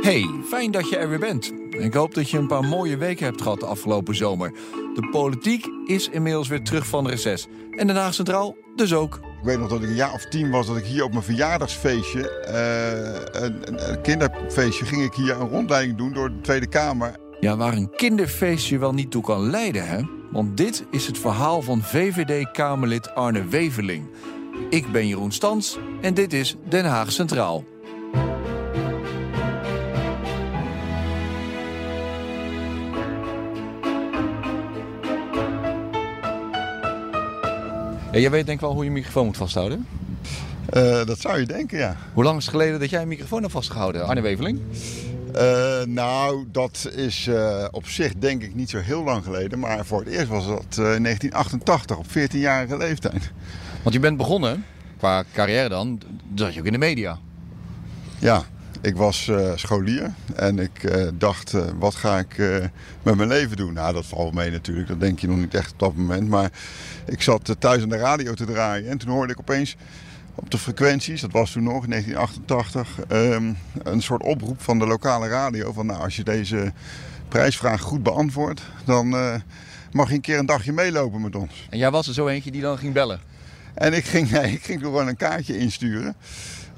Hey, fijn dat je er weer bent. Ik hoop dat je een paar mooie weken hebt gehad de afgelopen zomer. De politiek is inmiddels weer terug van reces. En Den Haag Centraal dus ook. Ik weet nog dat ik een jaar of tien was dat ik hier op mijn verjaardagsfeestje, eh, een, een, een kinderfeestje, ging ik hier een rondleiding doen door de Tweede Kamer. Ja, waar een kinderfeestje wel niet toe kan leiden, hè? Want dit is het verhaal van VVD-Kamerlid Arne Weverling. Ik ben Jeroen Stans en dit is Den Haag Centraal. Ja, jij weet denk ik wel hoe je microfoon moet vasthouden. Eh, dat zou je denken, ja. Hoe lang is het geleden dat jij een microfoon hebt vastgehouden, Arne Weverling? Eh, nou, dat is eh, op zich denk ik niet zo heel lang geleden. Maar voor het eerst was dat in 1988, op 14-jarige leeftijd. Want je bent begonnen, qua carrière dan, zat je ook in de media. Ja, ik was scholier en ik dacht, wat ga ik met mijn leven doen? Nou, dat valt mee natuurlijk, dat denk je nog niet echt op dat moment. Maar ik zat thuis aan de radio te draaien en toen hoorde ik opeens op de frequenties, dat was toen nog in 1988, um, een soort oproep van de lokale radio. Van nou, als je deze prijsvraag goed beantwoordt, dan mag je een keer een dagje meelopen met ons. En jij was er zo eentje die dan ging bellen? En ik ging, nee, ik ging gewoon een kaartje insturen.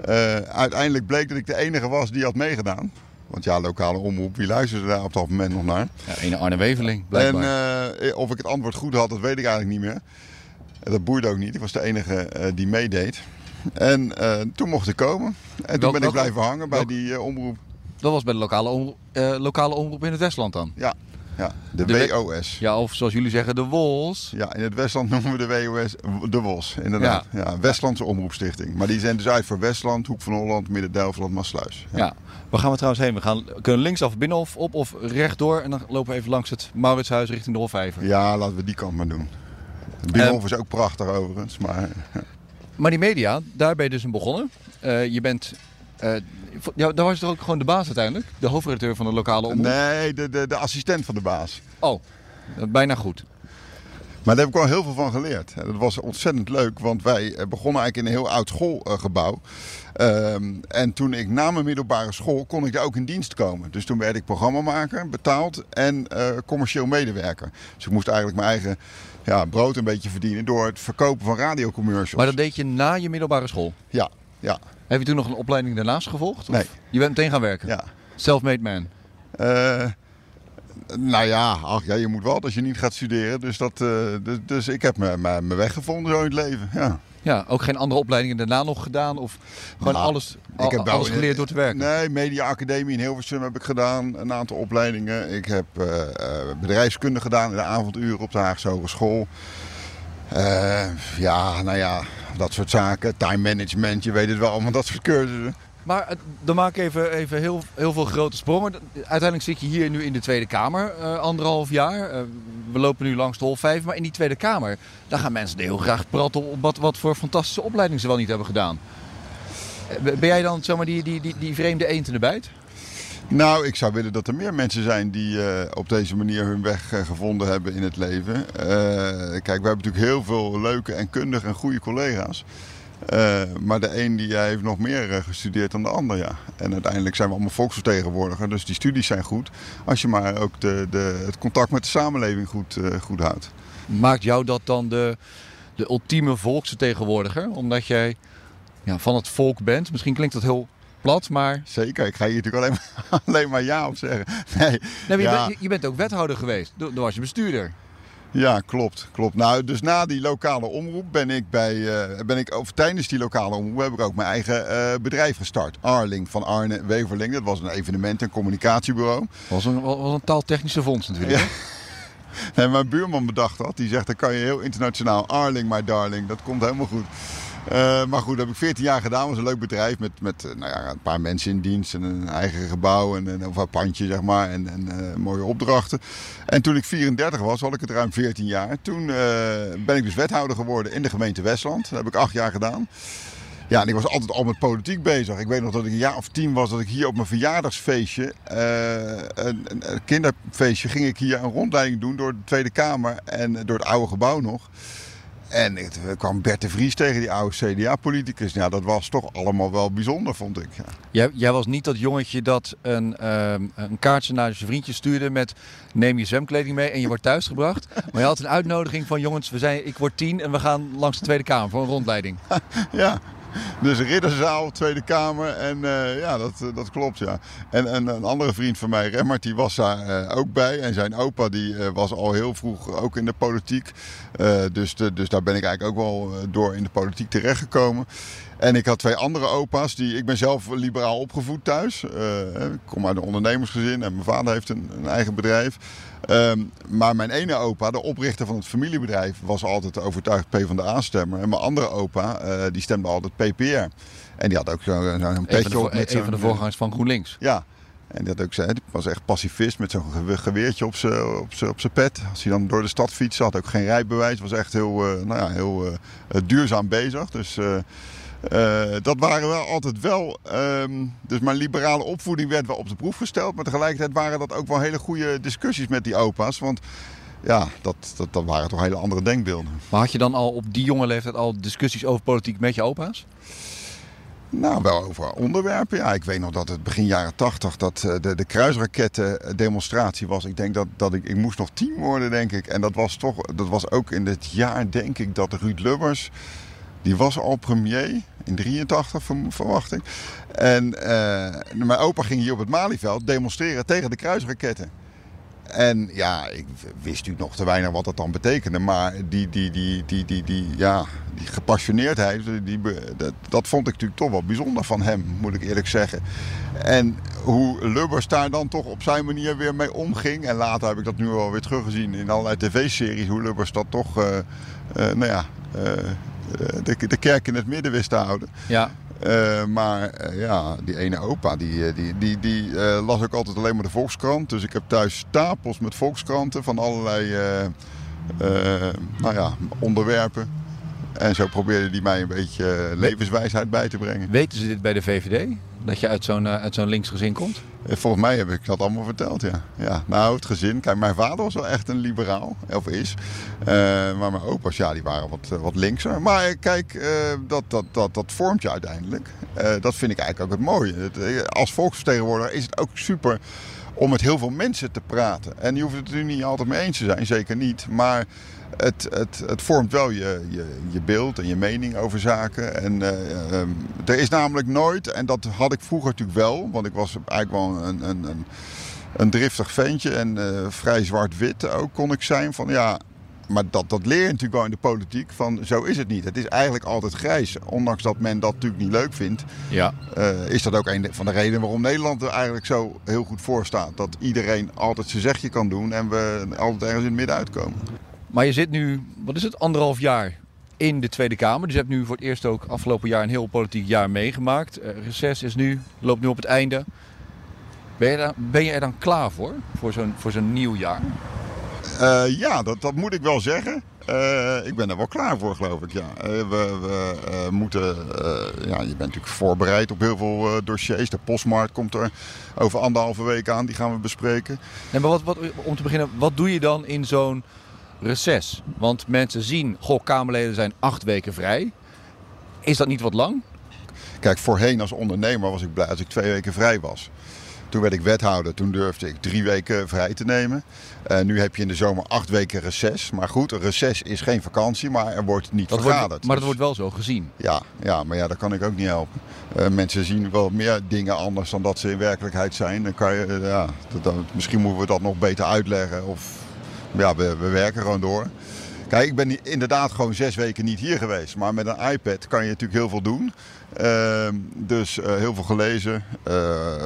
Uh, uiteindelijk bleek dat ik de enige was die had meegedaan. Want ja, lokale omroep, wie luisterde daar op dat moment nog naar? Ja, ene Arne Weveling, blijkbaar. En uh, of ik het antwoord goed had, dat weet ik eigenlijk niet meer. Dat boeide ook niet. Ik was de enige uh, die meedeed. En toen mocht ik komen. En toen ben ik blijven hangen bij die omroep. Dat was bij de lokale, om, uh, lokale omroep in het Westland dan? Ja, ja de, de WOS. Ja, of zoals jullie zeggen, de WOS. Ja, in het Westland noemen we de WOS de WOS, inderdaad. Ja. ja Westlandse Omroepstichting. Maar die zijn dus uit voor Westland, Hoek van Holland, Midden-Delftland, Maasluis. Ja. ja. Waar gaan we trouwens heen? We gaan, kunnen linksaf, binnenhof, op of rechtdoor. En dan lopen we even langs het Mauritshuis richting de Hofvijver. Ja, laten we die kant maar doen. Binnenhof is ook prachtig overigens, maar... Maar die media, daar ben je dus in begonnen. Uh, je bent... Uh, ja, daar was toch ook gewoon de baas uiteindelijk? De hoofdredacteur van de lokale omroep? Nee, de, de, de assistent van de baas. Oh, bijna goed. Maar daar heb ik wel heel veel van geleerd. Dat was ontzettend leuk, want wij eh, begonnen eigenlijk in een heel oud schoolgebouw. Um, en toen ik na mijn middelbare school kon ik daar ook in dienst komen. Dus toen werd ik programmamaker, betaald en uh, commercieel medewerker. Dus ik moest eigenlijk mijn eigen ja, brood een beetje verdienen door het verkopen van radiocommercials. Maar dat deed je na je middelbare school? Ja, ja. Heb je toen nog een opleiding daarnaast gevolgd? Of? Nee. Je bent meteen gaan werken? Ja. Self-made man? Uh, nou ja, ach, ja, je moet wel als je niet gaat studeren. Dus, dat, uh, dus, dus, ik heb mijn weg gevonden zo in het leven. Ja. Ja, ook geen andere opleidingen daarna nog gedaan? Of gewoon nou, alles, al, ik heb alles geleerd door te werken? Nee, Media Academie in Hilversum heb ik gedaan. Een aantal opleidingen. Ik heb uh, bedrijfskunde gedaan in de avonduren op de Haagse Hogeschool. Uh, ja, nou ja, dat soort zaken. Time management, je weet het wel allemaal, dat soort cursussen. Maar dan maak ik even, even heel, heel veel grote sprongen. Uiteindelijk zit je hier nu in de Tweede Kamer, uh, anderhalf jaar. We lopen nu langs de Hol 5, maar in die Tweede Kamer... daar gaan mensen heel graag praten op wat, wat voor fantastische opleiding ze wel niet hebben gedaan. Ben jij dan zomaar die, die, die, die vreemde eend in de bijt? Nou, ik zou willen dat er meer mensen zijn die uh, op deze manier hun weg uh, gevonden hebben in het leven. Uh, kijk, we hebben natuurlijk heel veel leuke en kundige en goede collega's. Maar de een die heeft nog meer gestudeerd dan de ander, ja. En uiteindelijk zijn we allemaal volksvertegenwoordiger, dus die studies zijn goed. Als je maar ook de, de, het contact met de samenleving goed, goed houdt. Maakt jou dat dan de, de ultieme volksvertegenwoordiger? Omdat jij ja, van het volk bent. Misschien klinkt dat heel plat, maar... Zeker, ik ga hier natuurlijk alleen maar, alleen maar ja op zeggen. Nee, nee maar je, bent, je, bent ook wethouder geweest, toen was je bestuurder. Ja, klopt, klopt. Nou, dus na die lokale omroep ben ik bij, uh, ben ik, of tijdens die lokale omroep heb ik ook mijn eigen uh, bedrijf gestart. Arling van Arne Weverling. Dat was een evenement- en communicatiebureau. Was een, was een taaltechnische fonds natuurlijk. Ja. Nee, mijn buurman bedacht dat. Die zegt, dan kan je heel internationaal. Arling, my darling. Dat komt helemaal goed. Uh, maar goed, dat heb ik 14 jaar gedaan. Het was een leuk bedrijf met, met uh, nou ja, een paar mensen in dienst en een eigen gebouw en, en of een pandje, zeg maar. En, en uh, mooie opdrachten. En toen ik 34 was, had ik het ruim 14 jaar. Toen ben ik dus wethouder geworden in de gemeente Westland. Dat heb ik acht jaar gedaan. Ja, en ik was altijd al met politiek bezig. Ik weet nog dat ik een jaar of tien was dat ik hier op mijn verjaardagsfeestje, een, een kinderfeestje, ging ik hier een rondleiding doen door de Tweede Kamer en door het oude gebouw nog. En er kwam Bert de Vries tegen, die oude CDA-politicus. Ja, dat was toch allemaal wel bijzonder, vond ik. Ja. Jij, jij was niet dat jongetje dat een, ehm, een kaartje naar zijn vriendje stuurde met neem je zwemkleding mee en je wordt thuisgebracht. Maar je had een uitnodiging van jongens, we zijn, ik word tien en we gaan langs de Tweede Kamer voor een rondleiding. ja, dus ridderzaal, Tweede Kamer. En eh, ja, dat, eh, dat klopt, ja. En, en een andere vriend van mij, Remmert, die was daar eh, ook bij. En zijn opa, die was al heel vroeg ook in de politiek. dus, dus daar ben ik eigenlijk ook wel door in de politiek terechtgekomen. En ik had twee andere opa's. Die, ik ben zelf liberaal opgevoed thuis. ik kom uit een ondernemersgezin en mijn vader heeft een, een eigen bedrijf. Ehm, maar mijn ene opa, de oprichter van het familiebedrijf, was altijd overtuigd PvdA-stemmer. En mijn andere opa, uh, die stemde altijd PPR. En die had ook zo'n zo petje op. Met een van de voorgangers van GroenLinks. Ja. En die, had ook, die was echt pacifist met zo'n geweertje op zijn op op pet. Als hij dan door de stad fietste, had ook geen rijbewijs. Was echt heel, uh, nou ja, heel uh, duurzaam bezig. Dus uh, dat waren wel altijd wel. Um, dus mijn liberale opvoeding werd wel op de proef gesteld. Maar tegelijkertijd waren dat ook wel hele goede discussies met die opa's. Want ja, dat, dat, dat waren toch hele andere denkbeelden. Maar had je dan al op die jonge leeftijd al discussies over politiek met je opa's? Nou, wel over onderwerpen. Ja, ik weet nog dat het begin jaren tachtig dat eh, de, de kruisraketten demonstratie was. Ik denk dat, dat ik, ik moest nog tien worden, denk ik. En dat was toch, dat was ook in het jaar, denk ik, dat Ruud Lubbers die was al premier in 83, verwacht ik. En uh, mijn opa ging hier op het Malieveld demonstreren tegen de kruisraketten. En ja, ik wist natuurlijk nog te weinig wat dat dan betekende. Maar die, die, die, die, die, die, ja, die gepassioneerdheid, die, dat, dat vond ik natuurlijk toch wel bijzonder van hem, moet ik eerlijk zeggen. En hoe Lubbers daar dan toch op zijn manier weer mee omging. En later heb ik dat nu wel weer teruggezien in allerlei tv-series. Hoe Lubbers dat toch, uh, uh, nou ja, eh, de, de kerk in het midden wist te houden. Ja. Uh, maar uh, ja, die ene opa, die, die, die, die uh, las ook altijd alleen maar de Volkskrant. Dus ik heb thuis stapels met Volkskranten van allerlei nou ja, onderwerpen. En zo probeerde hij mij een beetje levenswijsheid bij te brengen. Weten ze dit bij de VVD? Dat je uit zo'n uit zo'n links gezin komt? Eh, volgens mij heb ik dat allemaal verteld, ja. ja. Nou, het gezin. Kijk, mijn vader was wel echt een liberaal, of is. Uh, maar mijn opa's, ja, die waren wat, wat linkser. Maar kijk, uh, dat, dat, dat, dat vormt je uiteindelijk. Uh, dat vind ik eigenlijk ook het mooie. als volksvertegenwoordiger is het ook super om met heel veel mensen te praten. En je hoeft het er niet altijd mee eens te zijn, zeker niet. Maar het, het, het vormt wel je, je, je beeld en je mening over zaken. En uh, um, er is namelijk nooit, en dat had ik vroeger natuurlijk wel, want ik was eigenlijk wel een, een, een, een driftig ventje en uh, vrij zwart-wit ook kon ik zijn. Van ja, maar dat, dat leer je natuurlijk wel in de politiek. Van zo is het niet. Het is eigenlijk altijd grijs. Ondanks dat men dat natuurlijk niet leuk vindt. Ja. Uh, is dat ook een van de redenen waarom Nederland er eigenlijk zo heel goed voor staat. Dat iedereen altijd zijn zegje kan doen en we altijd ergens in het midden uitkomen. Maar je zit nu, wat is het, anderhalf jaar in de Tweede Kamer. Dus je hebt nu voor het eerst ook afgelopen jaar een heel politiek jaar meegemaakt. Uh, reces is nu, loopt nu op het einde. Ben je, daar, ben je er dan klaar voor, voor zo'n, voor zo'n nieuw jaar? Uh, ja, dat, dat moet ik wel zeggen. Uh, ik ben er wel klaar voor, geloof ik. Ja. Uh, we, we moeten. ja, je bent natuurlijk voorbereid op heel veel dossiers. De postmarkt komt er over anderhalve week aan. Die gaan we bespreken. Nee, maar wat, wat, om te beginnen, wat doe je dan in zo'n reces? Want mensen zien, goh, Kamerleden zijn acht weken vrij. Is dat niet wat lang? Kijk, voorheen als ondernemer was ik blij als ik twee weken vrij was. Toen werd ik wethouder, toen durfde ik drie weken vrij te nemen. Uh, nu heb je in de zomer acht weken reces. Maar goed, een reces is geen vakantie, maar er wordt niet dat vergaderd. Wordt, maar dat wordt wel zo gezien. Ja, ja maar ja, dat kan ik ook niet helpen. Uh, mensen zien wel meer dingen anders dan dat ze in werkelijkheid zijn. Dan kan je, uh, ja, dat, misschien moeten we dat nog beter uitleggen. Of ja, we, we werken gewoon door. Kijk, ik ben inderdaad gewoon zes weken niet hier geweest. Maar met een iPad kan je natuurlijk heel veel doen. Uh, dus uh, heel veel gelezen, uh,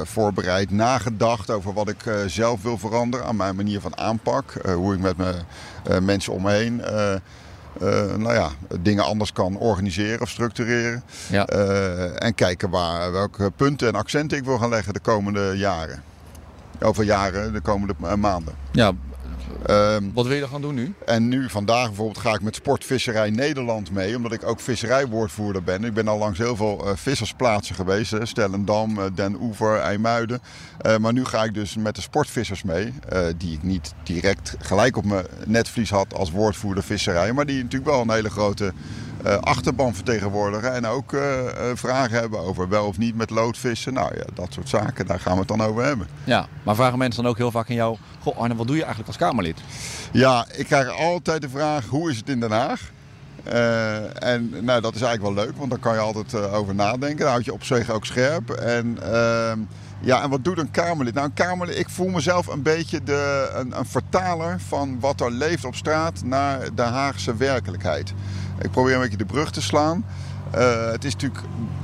voorbereid, nagedacht over wat ik uh, zelf wil veranderen aan mijn manier van aanpak. hoe ik met mijn mensen om me heen nou ja, dingen anders kan organiseren of structureren. Ja. en kijken waar, welke punten en accenten ik wil gaan leggen de komende jaren. Over jaren, de komende maanden. Ja, Ehm, Wat wil je dan gaan doen nu? en nu, vandaag bijvoorbeeld, ga ik met Sportvisserij Nederland mee. Omdat ik ook visserijwoordvoerder ben. Ik ben al langs heel veel eh, vissersplaatsen geweest. Hè. Stellendam, eh, Den Oever, IJmuiden. Eh, maar nu ga ik dus met de sportvissers mee. die ik niet direct gelijk op mijn netvlies had als woordvoerder visserij. Maar die natuurlijk wel een hele grote achterban vertegenwoordigen. En ook vragen hebben over wel of niet met loodvissen. Nou ja, dat soort zaken, daar gaan we het dan over hebben. Ja, maar vragen mensen dan ook heel vaak aan jou... Arne, wat doe je eigenlijk als Kamerlid? Ja, ik krijg altijd de vraag: hoe is het in Den Haag? Eh, en nou, dat is eigenlijk wel leuk, want daar kan je altijd eh, over nadenken. Dan houd je op zich ook scherp. En, ehm, ja, en wat doet een Kamerlid? Nou, een Kamerlid, ik voel mezelf een beetje de, een, een vertaler van wat er leeft op straat naar de Haagse werkelijkheid. Ik probeer een beetje de brug te slaan. Eh, het is natuurlijk,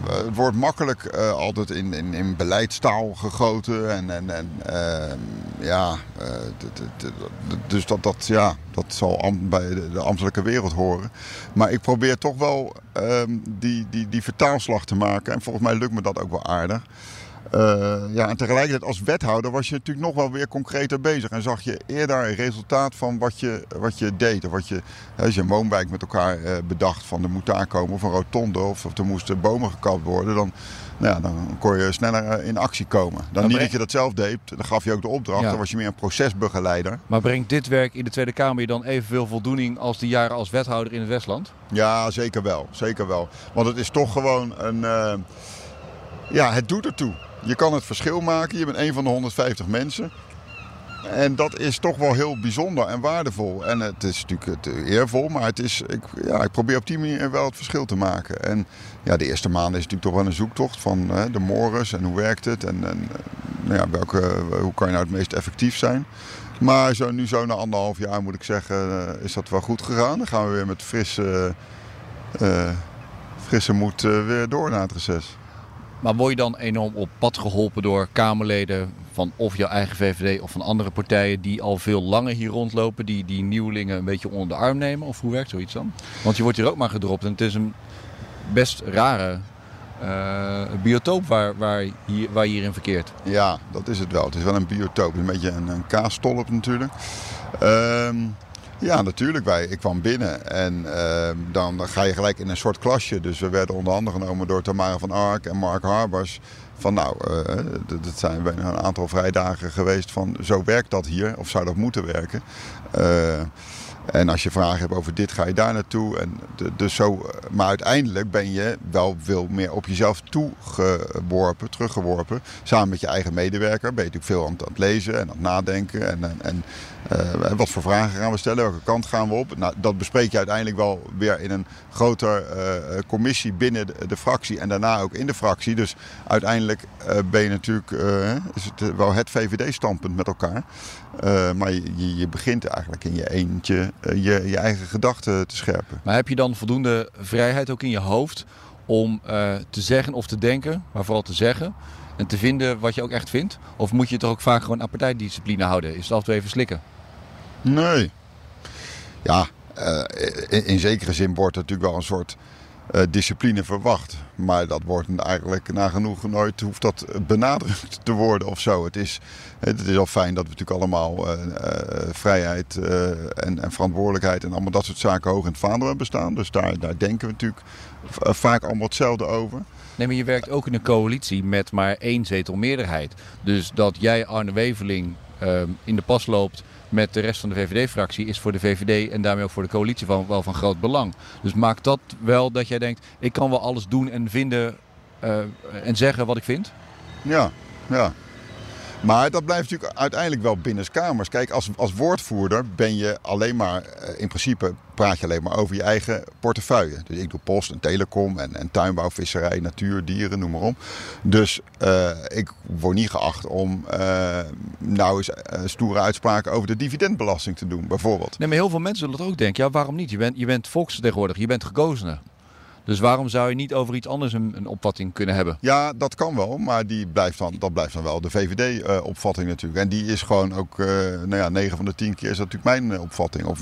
eh, het wordt makkelijk eh, altijd in, in, in beleidstaal gegoten. En, en, en ja, dus dat, dat, ja, dat zal bij de, de ambtelijke wereld horen. Maar ik probeer toch wel ehm, die, die, die vertaalslag te maken. En volgens mij lukt me dat ook wel aardig. Eh, ja, en tegelijkertijd als wethouder was je natuurlijk nog wel weer concreter bezig. En zag je eerder een resultaat van wat je, wat je deed. Of wat je, als je een woonwijk met elkaar eh, bedacht van er moet daar komen. Of een rotonde of, of er moesten bomen gekapt worden. Dan, nou ja, dan kon je sneller eh, in actie komen. Dan niet dat je dat zelf deed. Dan gaf je ook de opdracht. Ja. Dan was je meer een procesbegeleider. Maar brengt dit werk in de Tweede Kamer je dan evenveel voldoening... als de jaren als wethouder in het Westland? Ja, zeker wel. Zeker wel. Want het is toch gewoon een. ja, het doet ertoe. Je kan het verschil maken. Je bent een van de 150 mensen. En dat is toch wel heel bijzonder en waardevol. En het is natuurlijk het, eervol, maar het is, ik, ja, ik probeer op die manier wel het verschil te maken. En ja, de eerste maanden is natuurlijk toch wel een zoektocht van hè, de mores en hoe werkt het. En, en eh, nou ja, welke, hoe kan je nou het meest effectief zijn. Maar zo, nu zo na anderhalf jaar moet ik zeggen, eh, is dat wel goed gegaan. Dan gaan we weer met frisse, eh, frisse moed eh, weer door na het reces. Maar word je dan enorm op pad geholpen door Kamerleden van of jouw eigen VVD of van andere partijen die al veel langer hier rondlopen, die die nieuwelingen een beetje onder de arm nemen? Of hoe werkt zoiets dan? Want je wordt hier ook maar gedropt en het is een best rare eh, biotoop waar, waar, hier, waar je hierin verkeert. Ja, dat is het wel. Het is wel een biotoop. Een beetje een, een kaasstolp natuurlijk. Ehm, ja, natuurlijk. Wij, ik kwam binnen en ehm, dan, ga je gelijk in een soort klasje. Dus we werden onder andere genomen door Tamara van Ark en Mark Harbers. Van nou, d- dat zijn bijna een aantal vrijdagen geweest van zo werkt dat hier. Of zou dat moeten werken? Eh, en als je vragen hebt over dit, ga je daar naartoe. En de- dus zo, maar uiteindelijk ben je wel veel meer op jezelf toegeworpen, teruggeworpen. Samen met je eigen medewerker ben je natuurlijk veel aan het, lezen en aan het nadenken. En, en, en eh, wat voor vragen gaan we stellen? Welke kant gaan we op? Nou, dat bespreek je uiteindelijk wel weer in een groter eh, commissie binnen de, de fractie en daarna ook in de fractie. Dus uiteindelijk eh, ben je natuurlijk, eh, is het eh, wel het VVD-standpunt met elkaar. Eh, maar je, je- begint eigenlijk in je eentje eh, je, je eigen gedachten te scherpen. Maar heb je dan voldoende vrijheid ook in je hoofd om eh, te zeggen of te denken, maar vooral te zeggen en te vinden wat je ook echt vindt? Of moet je toch ook vaak gewoon aan partijdiscipline houden? Is het altijd even slikken? Nee. Ja, eh, in, in zekere zin wordt er natuurlijk wel een soort eh, discipline verwacht. Maar dat wordt eigenlijk nagenoeg nooit, hoeft dat benadrukt te worden of zo. Het is, het is al fijn dat we natuurlijk allemaal eh, eh, vrijheid eh, en, en verantwoordelijkheid en allemaal dat soort zaken hoog in het vaandel hebben staan. Dus daar, daar denken we natuurlijk vaak allemaal hetzelfde over. Nee, maar je werkt ook in een coalitie met maar één zetel meerderheid. Dus dat jij Arne Weveling ehm, in de pas loopt met de rest van de VVD-fractie is voor de VVD en daarmee ook voor de coalitie van, wel van groot belang. Dus maakt dat wel dat jij denkt, ik kan wel alles doen en vinden eh, en zeggen wat ik vind? Ja, ja. Maar dat blijft natuurlijk uiteindelijk wel binnenskamers. Kijk, als, als woordvoerder ben je alleen maar, eh, in principe praat je alleen maar over je eigen portefeuille. Dus ik doe post en telecom en, en tuinbouw, visserij, natuur, dieren, noem maar op. Dus eh, ik word niet geacht om eh, nou eens stoere uitspraken over de dividendbelasting te doen, bijvoorbeeld. Nee, maar heel veel mensen zullen dat ook denken. Ja, waarom niet? Je bent, je bent volksvertegenwoordiger, je bent gekozene. Dus waarom zou je niet over iets anders een, een opvatting kunnen hebben? Ja, dat kan wel, maar die blijft dan, dat blijft dan wel de VVD-opvatting natuurlijk. En die is gewoon ook, uh, nou ja, 9 van de 10 keer is dat natuurlijk mijn uh, opvatting. Of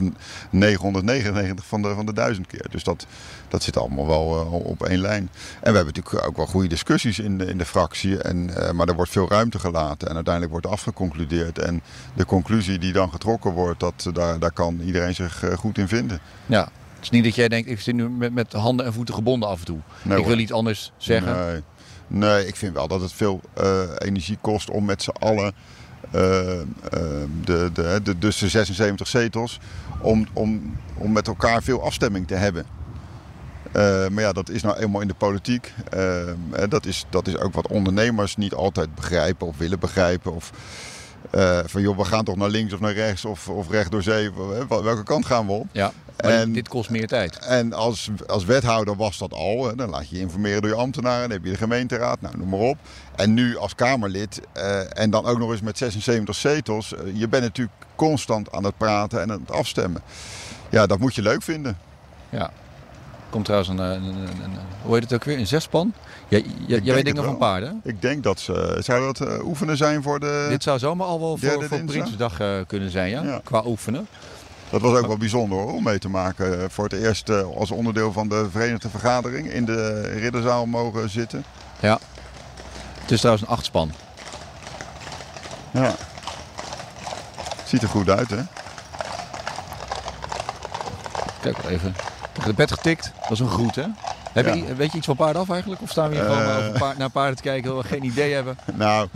999 van de, van de 1000 keer. Dus dat, dat zit allemaal wel op één lijn. En we hebben natuurlijk ook wel goede discussies in de, in de fractie. En, maar er wordt veel ruimte gelaten en uiteindelijk wordt afgeconcludeerd. En de conclusie die dan getrokken wordt, dat, daar, daar kan iedereen zich goed in vinden. Ja, het is niet dat jij denkt, ik zit nu met, met handen en voeten gebonden af en toe. Nee, ik wil iets anders zeggen. Nee. nee, ik vind wel dat het veel uh, energie kost om met z'n allen uh, uh, de, de, de, dus de 76 zetels, om, om, om met elkaar veel afstemming te hebben. Uh, maar ja, dat is nou eenmaal in de politiek. Uh, dat, is, dat is ook wat ondernemers niet altijd begrijpen of willen begrijpen. Of uh, van joh, we gaan toch naar links of naar rechts of, of recht door zee. Welke kant gaan we op? Ja, en, dit kost meer tijd. En als, als wethouder was dat al. Hè, dan laat je je informeren door je ambtenaren. Dan heb je de gemeenteraad, nou noem maar op. En nu als Kamerlid uh, en dan ook nog eens met 76 zetels. Uh, je bent natuurlijk constant aan het praten en aan het afstemmen. Ja, dat moet je leuk vinden. Ja. Komt trouwens een, een, een, een hoe heet het ook weer, een zespan? Jij, jij, jij weet dingen van paarden? Ik denk dat ze, zou dat uh, oefenen zijn voor de Dit zou zomaar al wel voor, voor Prinsjesdag uh, kunnen zijn, ja? ja? Qua oefenen. Dat was ook wel bijzonder hoor, om mee te maken. Voor het eerst uh, als onderdeel van de Verenigde Vergadering in de ridderzaal mogen zitten. Ja. Het is trouwens een achtspan. Ja. Ziet er goed uit hè? Kijk wel even. De bed getikt, dat is een groet hè? Heb ja. je, weet je iets van paarden af eigenlijk? Of staan we hier uh, gewoon over paard, naar paarden te kijken terwijl we geen idee hebben? Nou,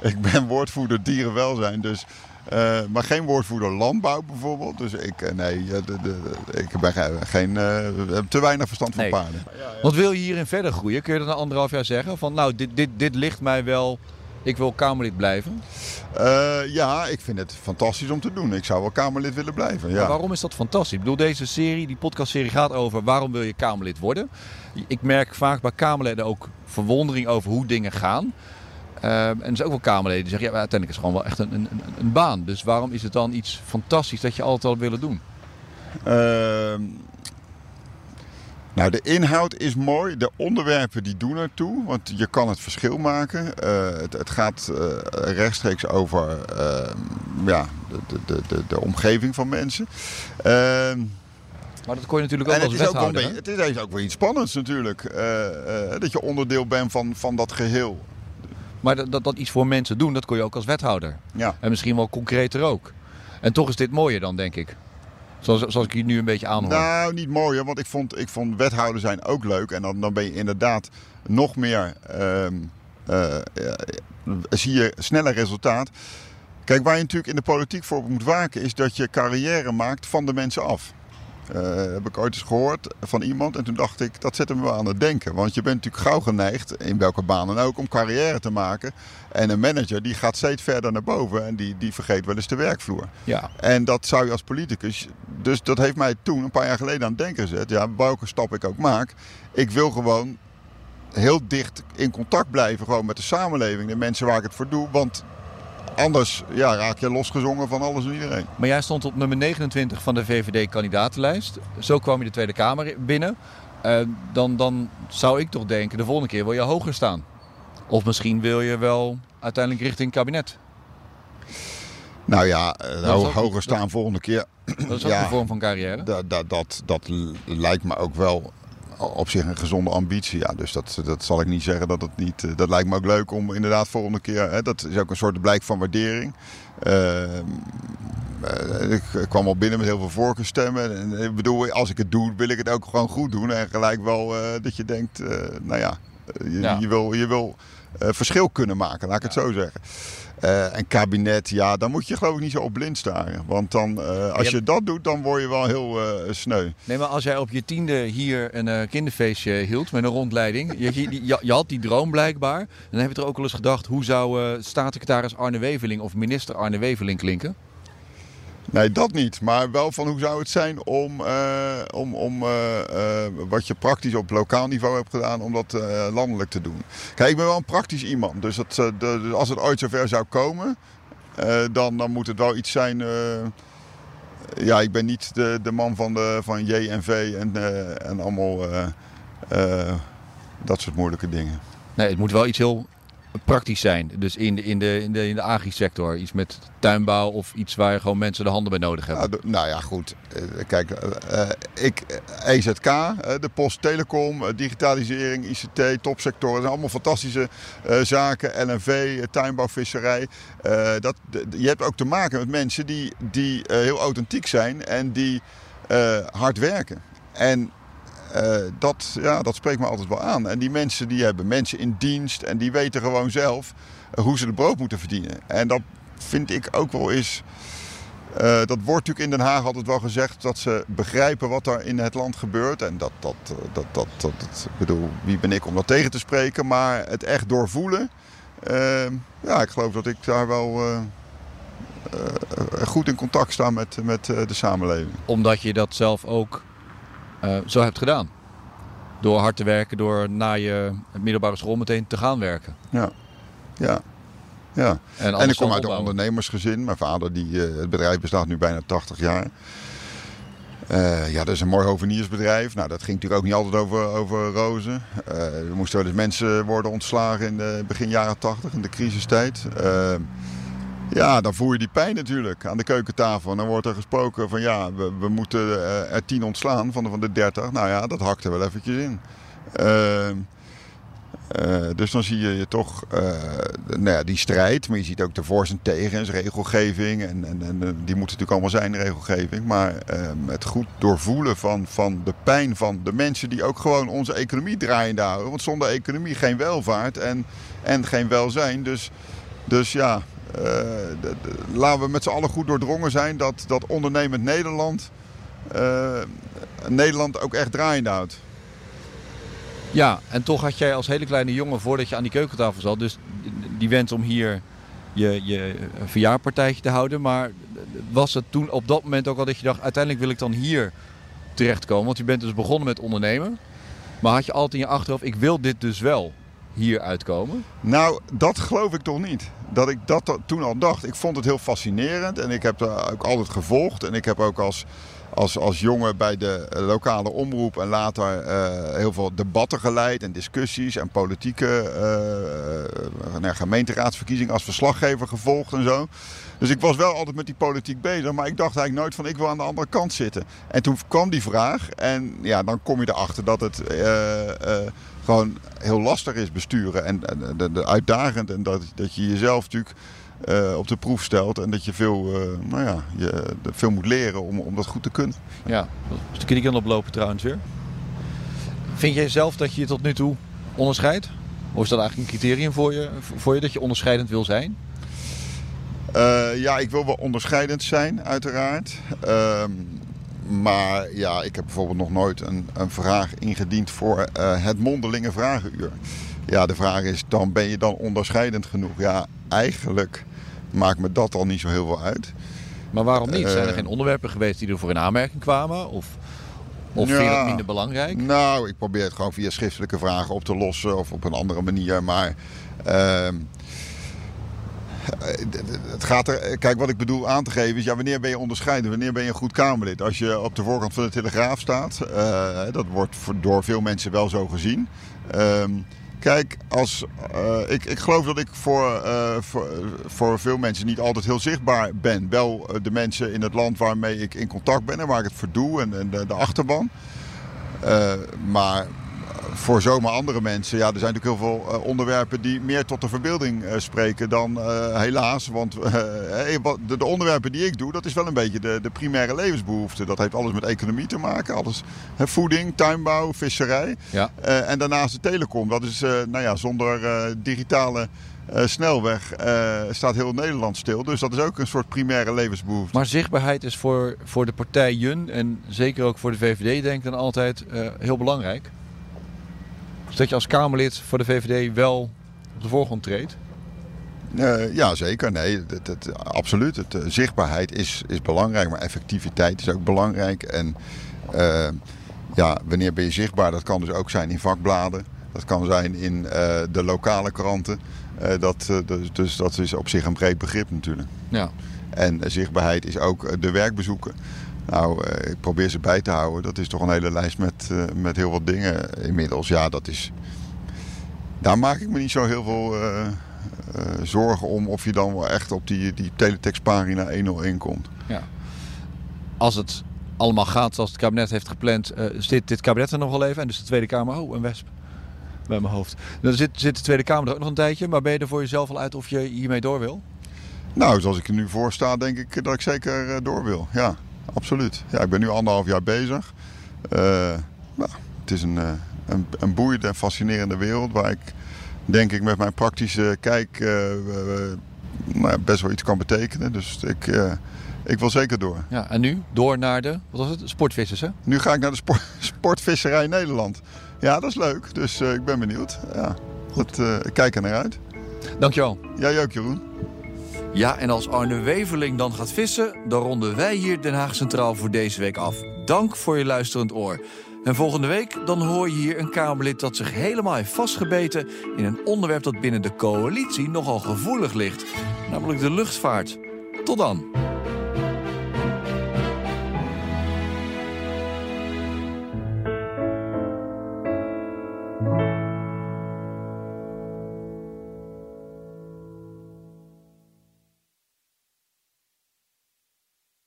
ik ben woordvoerder dierenwelzijn, dus, uh, maar geen woordvoerder landbouw bijvoorbeeld. Dus ik, uh, nee, de, de, de, ik ben geen, heb te weinig verstand van nee. paarden. Want wil je hierin verder groeien? Kun je dat na anderhalf jaar zeggen? Van nou, dit, dit, dit ligt mij wel, ik wil Kamerlid blijven? Uh, ja, ik vind het fantastisch om te doen. Ik zou wel Kamerlid willen blijven. Ja. Maar waarom is dat fantastisch? Ik bedoel, deze serie, die podcastserie gaat over waarom wil je Kamerlid worden. Ik merk vaak bij Kamerleden ook verwondering over hoe dingen gaan. Uh, en er zijn ook wel Kamerleden die zeggen, ja, uiteindelijk is het gewoon wel echt een, een, een, baan. Dus waarom is het dan iets fantastisch dat je altijd al willen doen? Uh, nou, de inhoud is mooi. De onderwerpen die doen ertoe. Want je kan het verschil maken. Uh, het, het, gaat uh, rechtstreeks over uh, ja, de, de, de, de, omgeving van mensen. Ehm, maar dat kon je natuurlijk ook en als het is. Ook het is ook wel iets spannends natuurlijk. Eh, dat je onderdeel bent van, van dat geheel. Maar dat, dat, dat iets voor mensen doen, dat kon je ook als wethouder. Ja. En misschien wel concreter ook. En toch is dit mooier dan, denk ik. Zoals, zoals ik je nu een beetje aanhoor. Nou, niet mooier, want ik vond, ik vond wethouder zijn ook leuk. En dan, dan ben je inderdaad nog meer... Uh, uh, zie je sneller resultaat. Kijk, waar je natuurlijk in de politiek voor moet waken... is dat je carrière maakt van de mensen af. Uh, heb ik ooit eens gehoord van iemand. En toen dacht ik, dat zette me wel aan het denken. Want je bent natuurlijk gauw geneigd, in welke baan dan ook, om carrière te maken. En een manager die gaat steeds verder naar boven en die, die vergeet wel eens de werkvloer. Ja. En dat zou je als politicus. Dus dat heeft mij toen, een paar jaar geleden, aan het denken gezet. Ja, welke stap ik ook maak. Ik wil gewoon heel dicht in contact blijven gewoon met de samenleving. De mensen waar ik het voor doe. Want Anders ja, raak je losgezongen van alles en iedereen. Maar jij stond op nummer 29 van de VVD-kandidatenlijst. Zo kwam je de Tweede Kamer binnen. Uh, dan, dan zou ik toch denken, de volgende keer wil je hoger staan. Of misschien wil je wel uiteindelijk richting kabinet. Nou ja, ho hoger staan volgende keer. Dat is ook ja, een vorm van carrière. Dat, dat, dat, dat lijkt me ook wel op zich een gezonde ambitie. Ja, dus dat, dat zal ik niet zeggen dat het niet. Dat lijkt me ook leuk om inderdaad volgende keer. Hè, dat is ook een soort blijk van waardering. Uh, ik kwam al binnen met heel veel voorkeurstemmen. En ik bedoel, als ik het doe, wil ik het ook gewoon goed doen. En gelijk wel uh, dat je denkt, uh, nou ja, je, ja. je wil, je wil verschil kunnen maken, laat ik het zo zeggen. Uh, en kabinet, ja, dan moet je geloof ik niet zo op blind staren. Want dan, uh, als je, je dat doet, dan word je wel heel uh, sneu. Nee, maar als jij op je tiende hier een kinderfeestje hield met een rondleiding. je, je, je, had die droom blijkbaar. Dan heb je er ook wel eens gedacht, hoe zou staatssecretaris Arne Weveling of minister Arne Weveling klinken? Nee, dat niet. Maar wel van hoe zou het zijn om, uh, om, om uh, uh, wat je praktisch op lokaal niveau hebt gedaan, om dat landelijk te doen. Kijk, ik ben wel een praktisch iemand. Dus, dat, de, als het ooit zover zou komen, dan, dan moet het wel iets zijn. ja, ik ben niet de, de man van, de, van JNV en, en allemaal Eh, dat soort moeilijke dingen. Nee, het moet wel iets heel praktisch zijn. Dus in de, in de, in de, in de agri-sector. Iets met tuinbouw of iets waar gewoon mensen de handen bij nodig hebben. Nou, nou ja, goed. Eh, kijk, uh, ik, EZK, de Post Telecom, digitalisering, ICT, topsectoren. Dat zijn allemaal fantastische zaken. LNV, tuinbouw, visserij. dat, je hebt ook te maken met mensen die, die heel authentiek zijn en die hard werken. En uh, dat, ja, dat spreekt me altijd wel aan. En die mensen die hebben mensen in dienst en die weten gewoon zelf uh, hoe ze de brood moeten verdienen. En dat vind ik ook wel eens. Uh, dat wordt natuurlijk in Den Haag altijd wel gezegd dat ze begrijpen wat er in het land gebeurt. En dat, dat, dat, dat, dat, dat bedoel, wie ben ik om dat tegen te spreken? Maar het echt doorvoelen. ja, ik geloof dat ik daar wel goed in contact sta met, met de samenleving. Omdat je dat zelf ook uh, zo hebt gedaan. Door hard te werken, door na je middelbare school meteen te gaan werken. Ja, ja. ja. En, en ik kom uit een ondernemersgezin. Mijn vader, die, uh, het bedrijf bestaat nu bijna 80 jaar. Uh, ja, dat is een mooi hoveniersbedrijf. Nou, dat ging natuurlijk ook niet altijd over, over rozen. er moesten wel eens mensen worden ontslagen in de begin jaren 80, in de crisistijd. Ja, dan voel je die pijn natuurlijk aan de keukentafel. En dan wordt er gesproken van ja, we, we moeten eh, er tien ontslaan van de, van de 30. Nou ja, dat hakt er wel eventjes in. Uh, uh, dus dan zie je, toch uh, nou ja, die strijd, maar je ziet ook de voor's en tegens, regelgeving. En, en, en die moeten natuurlijk allemaal zijn, regelgeving. Maar ehm, het goed doorvoelen van, van de pijn van de mensen die ook gewoon onze economie draaiende houden. Want zonder economie geen welvaart en, en geen welzijn. Dus, dus ja, laten we met z'n allen goed doordrongen zijn dat, dat ondernemend Nederland uh, Nederland ook echt draaiende houdt. Ja, en toch had jij als hele kleine jongen, voordat je aan die keukentafel zat, dus die wens om hier je, je verjaarpartijtje te houden. Maar was het toen op dat moment ook al dat je dacht, uiteindelijk wil ik dan hier terechtkomen? Want je bent dus begonnen met ondernemen. Maar had je altijd in je achterhoofd, ik wil dit dus wel hier uitkomen? Nou, dat geloof ik toch niet. Dat ik dat toen al dacht. Ik vond het heel fascinerend en ik heb het ook altijd gevolgd. En ik heb ook als, als, als jongen bij de lokale omroep en later uh, heel veel debatten geleid en discussies en politieke uh, gemeenteraadsverkiezingen als verslaggever gevolgd en zo. Dus ik was wel altijd met die politiek bezig, maar ik dacht eigenlijk nooit van ik wil aan de andere kant zitten. En toen kwam die vraag en ja, dan kom je erachter dat het gewoon heel lastig is besturen en, en, en uitdagend. En dat, dat je jezelf natuurlijk uh, op de proef stelt en dat je veel, uh, nou ja, je, veel moet leren om, om dat goed te kunnen. Ja, stukje die kan oplopen trouwens weer. Vind jij zelf dat je je tot nu toe onderscheidt? Of is dat eigenlijk een criterium voor je, voor je dat je onderscheidend wil zijn? Uh, ja, ik wil wel onderscheidend zijn, uiteraard. Ehm, maar ja, ik heb bijvoorbeeld nog nooit een, een vraag ingediend voor uh, het mondelinge vragenuur. Ja, de vraag is dan ben je dan onderscheidend genoeg? Ja, eigenlijk maakt me dat al niet zo heel veel uit. Maar waarom niet? Zijn er uh, geen onderwerpen geweest die er voor in aanmerking kwamen? Of, of ja, vind je dat minder belangrijk? Nou, ik probeer het gewoon via schriftelijke vragen op te lossen of op een andere manier. Maar uh, eh, het gaat er, kijk, wat ik bedoel aan te geven is, ja, wanneer ben je onderscheiden? Wanneer ben je een goed Kamerlid? Als je op de voorkant van de Telegraaf staat, uh, dat wordt door veel mensen wel zo gezien. Uh, kijk, als, uh, ik, ik geloof dat ik voor, voor, voor, veel mensen niet altijd heel zichtbaar ben. Wel de mensen in het land waarmee ik in contact ben en waar ik het voor doe en, en de, de achterban. maar voor zomaar andere mensen, ja, er zijn natuurlijk heel veel uh, onderwerpen die meer tot de verbeelding uh, spreken dan uh, helaas. Want de, de, onderwerpen die ik doe, dat is wel een beetje de, de primaire levensbehoefte. Dat heeft alles met economie te maken. Alles, voeding, tuinbouw, visserij. Ja. en daarnaast de telecom. Dat is, nou ja, zonder digitale snelweg staat heel Nederland stil. Dus dat is ook een soort primaire levensbehoefte. Maar zichtbaarheid is voor, voor de partij Jun en zeker ook voor de VVD denk ik dan altijd heel belangrijk. Dat je als Kamerlid voor de VVD wel op de voorgrond treedt? Uh, ja, zeker. Nee, het, het, absoluut. Het, uh, zichtbaarheid is, is belangrijk, maar effectiviteit is ook belangrijk. En uh, ja, wanneer ben je zichtbaar? Dat kan dus ook zijn in vakbladen. Dat kan zijn in de lokale kranten. dat, dus, dus, dat is op zich een breed begrip natuurlijk. Ja. En zichtbaarheid is ook de werkbezoeken. Nou, eh, ik probeer ze bij te houden. Dat is toch een hele lijst met, eh, met heel wat dingen inmiddels. Ja, dat is... Daar maak ik me niet zo heel veel uh, zorgen om of je dan wel echt op die, die teletextpagina 101 komt. Ja. Als het allemaal gaat zoals het kabinet heeft gepland, zit dit kabinet er nog wel even. En dus de Tweede Kamer, oh, een wesp bij mijn hoofd. Dan zit, zit de Tweede Kamer er ook nog een tijdje. Maar ben je er voor jezelf al uit of je hiermee door wil? Nou, zoals ik er nu voor sta, denk ik dat ik zeker door wil. Ja, absoluut. Ja, ik ben nu anderhalf jaar bezig. Uh, nou, het is een, een, een boeiende en fascinerende wereld waar ik denk ik met mijn praktische kijk uh, nou, best wel iets kan betekenen. Dus ik, uh, ik wil zeker door. Ja, en nu door naar de wat was het? sportvissers, hè? Nu ga ik naar de sport, sportvisserij Nederland. Ja, dat is leuk. Dus ik ben benieuwd. Ja, Goed. ik kijk er naar uit. Dankjewel. Jij ook, Jeroen. Ja, en als Arne Weverling dan gaat vissen, dan ronden wij hier Den Haag Centraal voor deze week af. Dank voor je luisterend oor. En volgende week dan hoor je hier een Kamerlid dat zich helemaal heeft vastgebeten in een onderwerp dat binnen de coalitie nogal gevoelig ligt, namelijk de luchtvaart. Tot dan.